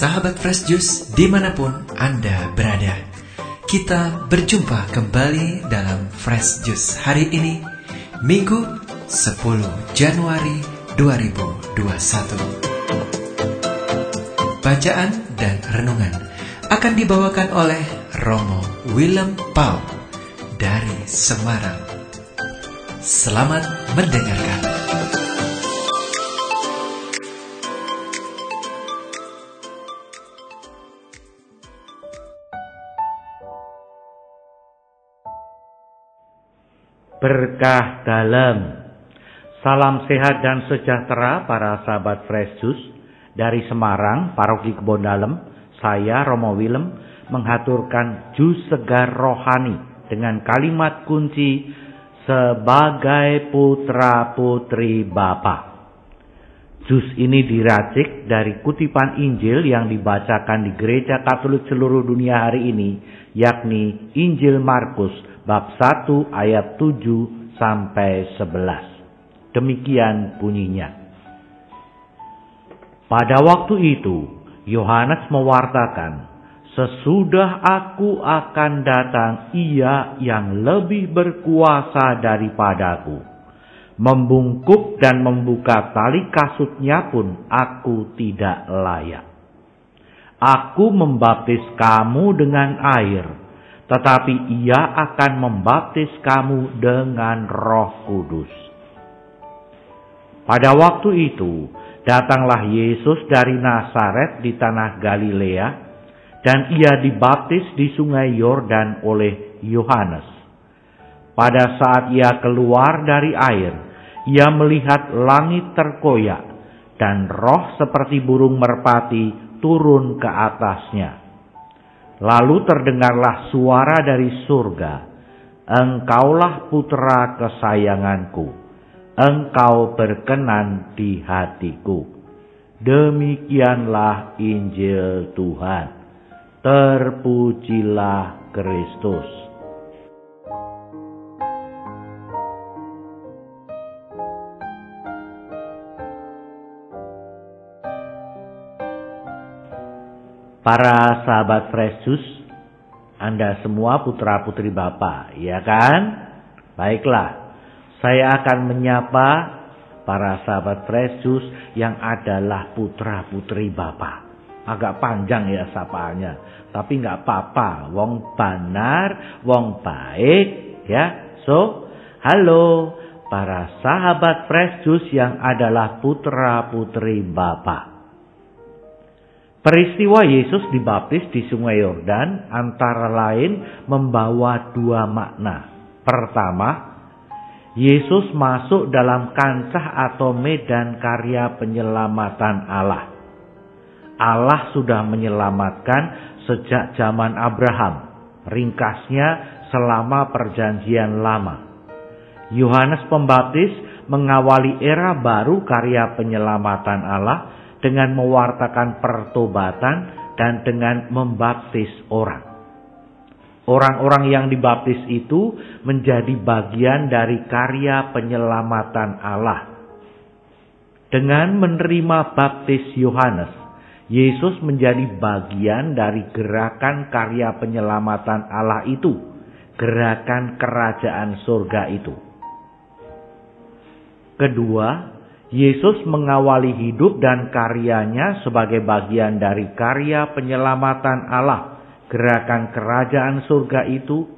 Sahabat Fresh Juice di mana pun Anda berada. Kita berjumpa kembali dalam Fresh Juice hari ini Minggu 10 Januari 2021 Bacaan dan renungan akan dibawakan oleh Romo Willem Pau dari Semarang. Selamat mendengarkan berkah dalam. Salam sehat dan sejahtera para sahabat Fresh Juice dari Semarang, Paroki Kebon Dalem. Saya Romo Willem menghaturkan jus segar rohani dengan kalimat kunci sebagai putra putri Bapa. Jus ini diracik dari kutipan Injil yang dibacakan di gereja Katolik seluruh dunia hari ini, yakni Injil Markus bab 1 ayat 7 sampai 11. Demikian bunyinya. Pada waktu itu, Yohanes mewartakan, Sesudah aku akan datang ia yang lebih berkuasa daripadaku. Membungkuk dan membuka tali kasutnya pun aku tidak layak. Aku membaptis kamu dengan air tetapi ia akan membaptis kamu dengan roh kudus. Pada waktu itu, datanglah Yesus dari Nazaret di tanah Galilea, dan ia dibaptis di sungai Yordan oleh Yohanes. Pada saat ia keluar dari air, ia melihat langit terkoyak, dan roh seperti burung merpati turun ke atasnya. Lalu terdengarlah suara dari surga. Engkaulah putra kesayanganku. Engkau berkenan di hatiku. Demikianlah Injil Tuhan. Terpujilah Kristus. Para sahabat Fresus, Anda semua putra-putri Bapa, ya kan? Baiklah, saya akan menyapa para sahabat Fresus yang adalah putra-putri Bapa. Agak panjang ya sapaannya, tapi nggak apa-apa. Wong banar, wong baik, ya. So, halo para sahabat Fresus yang adalah putra-putri Bapak. Peristiwa Yesus dibaptis di Sungai Yordan antara lain membawa dua makna. Pertama, Yesus masuk dalam kancah atau medan karya penyelamatan Allah. Allah sudah menyelamatkan sejak zaman Abraham. Ringkasnya selama perjanjian lama. Yohanes Pembaptis mengawali era baru karya penyelamatan Allah dengan mewartakan pertobatan dan dengan membaptis orang. Orang-orang yang dibaptis itu menjadi bagian dari karya penyelamatan Allah. Dengan menerima baptis Yohanes, Yesus menjadi bagian dari gerakan karya penyelamatan Allah itu, gerakan kerajaan surga itu. Kedua, Yesus mengawali hidup dan karyanya sebagai bagian dari karya penyelamatan Allah, gerakan kerajaan surga itu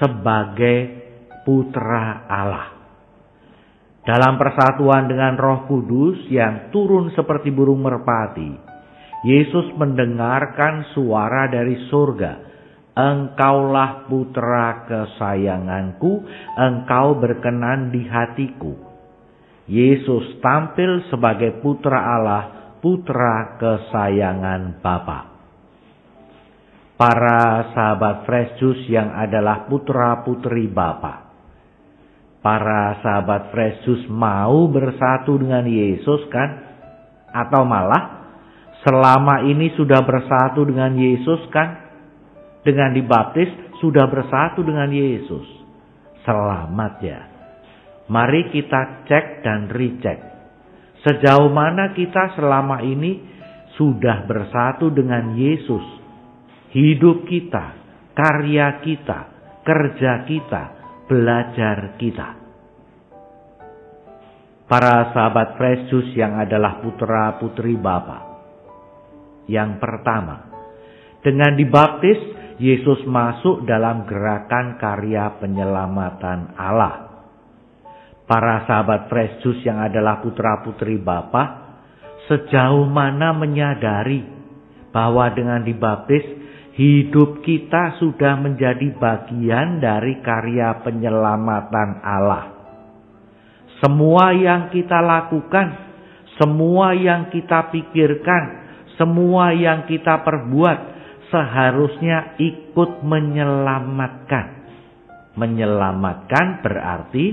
sebagai putra Allah. Dalam persatuan dengan Roh Kudus yang turun seperti burung merpati, Yesus mendengarkan suara dari surga. Engkaulah putra kesayanganku, engkau berkenan di hatiku. Yesus tampil sebagai putra Allah, putra kesayangan Bapa. Para sahabat Fresh Juice yang adalah putra-putri Bapa. Para sahabat Fresh Juice mau bersatu dengan Yesus kan? Atau malah selama ini sudah bersatu dengan Yesus kan? Dengan dibaptis sudah bersatu dengan Yesus. Selamat ya. Mari kita cek dan recheck. Sejauh mana kita selama ini sudah bersatu dengan Yesus, hidup kita, karya kita, kerja kita, belajar kita. Para sahabat Juice yang adalah putra putri Bapa. Yang pertama, dengan dibaptis Yesus masuk dalam gerakan karya penyelamatan Allah. Para sahabat Fresh yang adalah putra putri Bapa, sejauh mana menyadari bahwa dengan dibaptis hidup kita sudah menjadi bagian dari karya penyelamatan Allah. Semua yang kita lakukan, semua yang kita pikirkan, semua yang kita perbuat seharusnya ikut menyelamatkan. Menyelamatkan berarti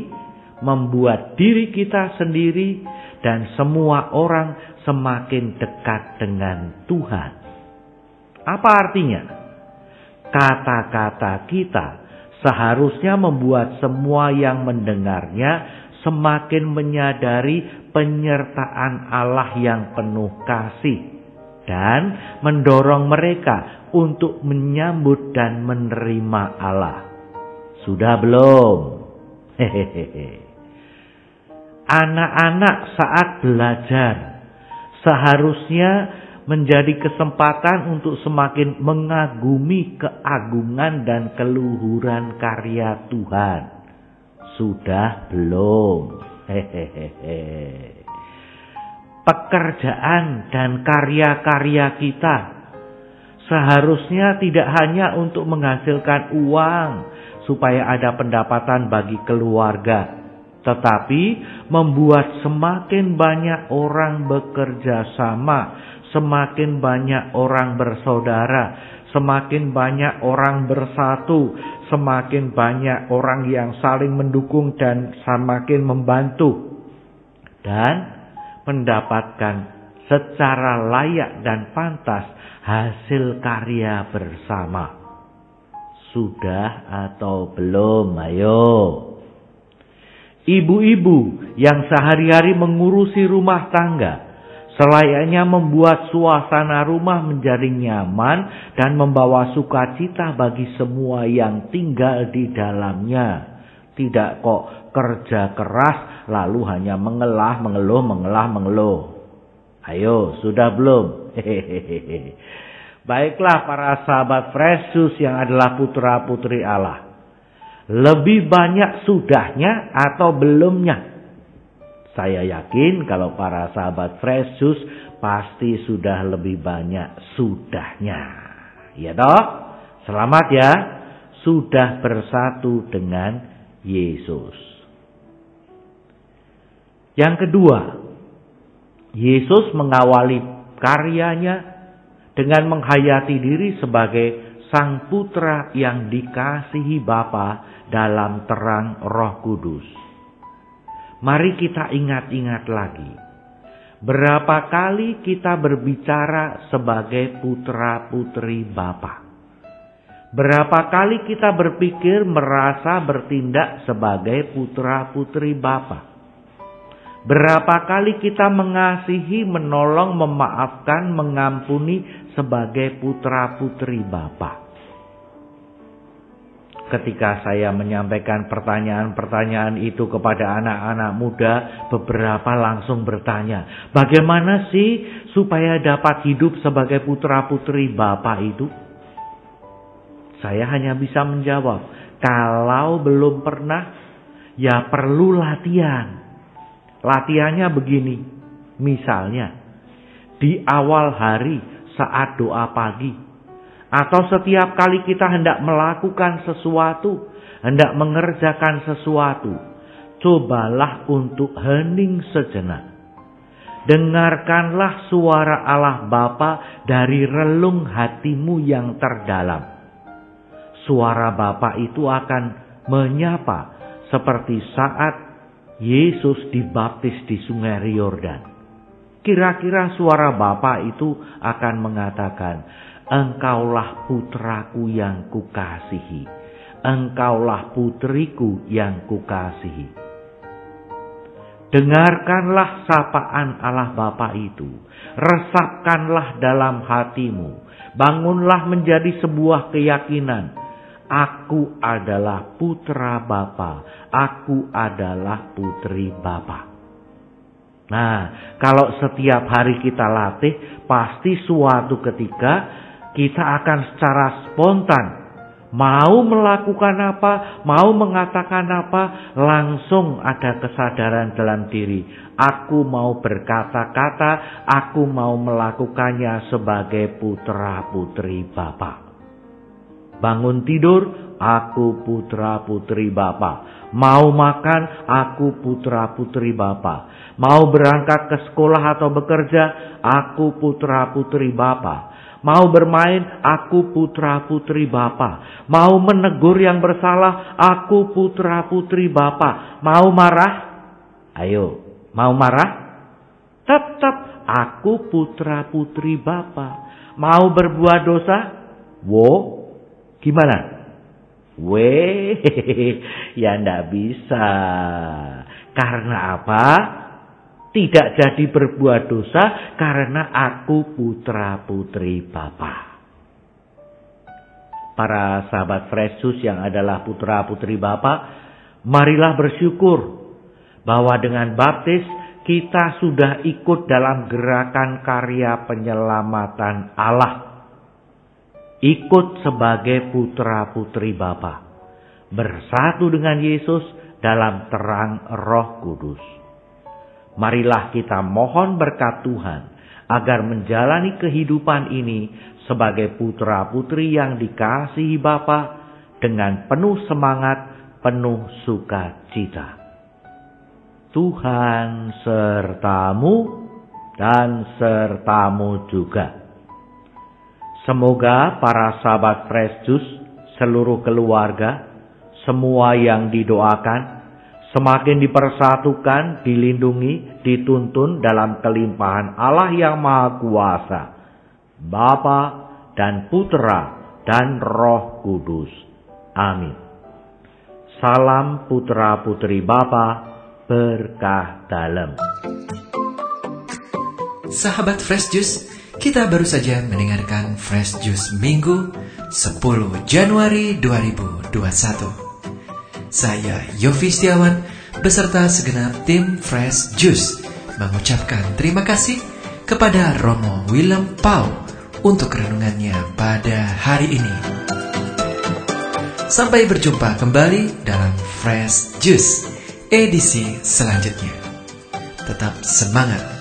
membuat diri kita sendiri dan semua orang semakin dekat dengan Tuhan. Apa artinya? Kata-kata kita seharusnya membuat semua yang mendengarnya semakin menyadari penyertaan Allah yang penuh kasih dan mendorong mereka untuk menyambut dan menerima Allah. Sudah belum? Hehehe. Anak-anak saat belajar seharusnya menjadi kesempatan untuk semakin mengagumi keagungan dan keluhuran karya Tuhan. Sudah belum? Hehehe. Pekerjaan dan karya-karya kita seharusnya tidak hanya untuk menghasilkan uang supaya ada pendapatan bagi keluarga, tetapi membuat semakin banyak orang bekerja sama, semakin banyak orang bersaudara, semakin banyak orang bersatu, semakin banyak orang yang saling mendukung dan semakin membantu dan mendapatkan secara layak dan pantas hasil karya bersama. Sudah atau belum? Ayo. Ibu-ibu yang sehari-hari mengurusi rumah tangga Selayaknya membuat suasana rumah menjadi nyaman dan membawa sukacita bagi semua yang tinggal di dalamnya. Tidak kok kerja keras lalu hanya mengelah, mengeluh, mengelah, mengeluh. Ayo, sudah belum? Hehehe. Baiklah para sahabat Fresus yang adalah putra putri Allah. Lebih banyak sudahnya atau belumnya? Saya yakin kalau para sahabat Fresus pasti sudah lebih banyak sudahnya. Ya toh? Selamat ya. Sudah bersatu dengan Yesus. Yang kedua, Yesus mengawali karyanya dengan menghayati diri sebagai sang putra yang dikasihi Bapa dalam terang Roh Kudus. Mari kita ingat-ingat lagi. Berapa kali kita berbicara sebagai putra-putri Bapa? Berapa kali kita berpikir merasa bertindak sebagai putra-putri Bapa? Berapa kali kita mengasihi, menolong, memaafkan, mengampuni sebagai putra-putri Bapa? ketika saya menyampaikan pertanyaan-pertanyaan itu kepada anak-anak muda, beberapa langsung bertanya, bagaimana sih supaya dapat hidup sebagai putra-putri Bapak itu? Saya hanya bisa menjawab, kalau belum pernah, ya perlu latihan. Latihannya begini, misalnya, di awal hari saat doa pagi, atau setiap kali kita hendak melakukan sesuatu, hendak mengerjakan sesuatu, cobalah untuk hening sejenak. Dengarkanlah suara Allah Bapa dari relung hatimu yang terdalam. Suara Bapa itu akan menyapa seperti saat Yesus dibaptis di sungai Yordan. Kira-kira suara Bapa itu akan mengatakan, Engkaulah putraku yang kukasihi. Engkaulah putriku yang kukasihi. Dengarkanlah sapaan Allah Bapa itu. Resapkanlah dalam hatimu. Bangunlah menjadi sebuah keyakinan. Aku adalah putra Bapa. Aku adalah putri Bapa. Nah, kalau setiap hari kita latih, pasti suatu ketika kita akan secara spontan mau melakukan apa, mau mengatakan apa, langsung ada kesadaran dalam diri. Aku mau berkata-kata, aku mau melakukannya sebagai putra-putri Bapa. Bangun tidur, aku putra-putri Bapa. Mau makan, aku putra-putri Bapa. Mau berangkat ke sekolah atau bekerja, aku putra-putri Bapa. Mau bermain, aku putra-putri Bapa. Mau menegur yang bersalah, aku putra-putri Bapa. Mau marah? Ayo, mau marah? Tetap aku putra-putri Bapa. Mau berbuat dosa? Wo, gimana? Weh, ya ndak bisa. Karena apa? tidak jadi berbuat dosa karena aku putra putri Bapa. Para sahabat Fresus yang adalah putra putri Bapa, marilah bersyukur bahwa dengan baptis kita sudah ikut dalam gerakan karya penyelamatan Allah. Ikut sebagai putra putri Bapa. Bersatu dengan Yesus dalam terang roh kudus. Marilah kita mohon berkat Tuhan agar menjalani kehidupan ini sebagai putra-putri yang dikasihi Bapa dengan penuh semangat, penuh sukacita. Tuhan sertamu dan sertamu juga. Semoga para sahabat Juice, seluruh keluarga, semua yang didoakan, semakin dipersatukan, dilindungi, dituntun dalam kelimpahan Allah yang Maha Kuasa, Bapa dan Putra dan Roh Kudus. Amin. Salam putra putri Bapa berkah dalam. Sahabat Fresh Juice, kita baru saja mendengarkan Fresh Juice Minggu 10 Januari 2021. Saya Yofi Setiawan beserta segenap tim Fresh Juice mengucapkan terima kasih kepada Romo Willem Pau untuk renungannya pada hari ini. Sampai berjumpa kembali dalam Fresh Juice edisi selanjutnya. Tetap semangat,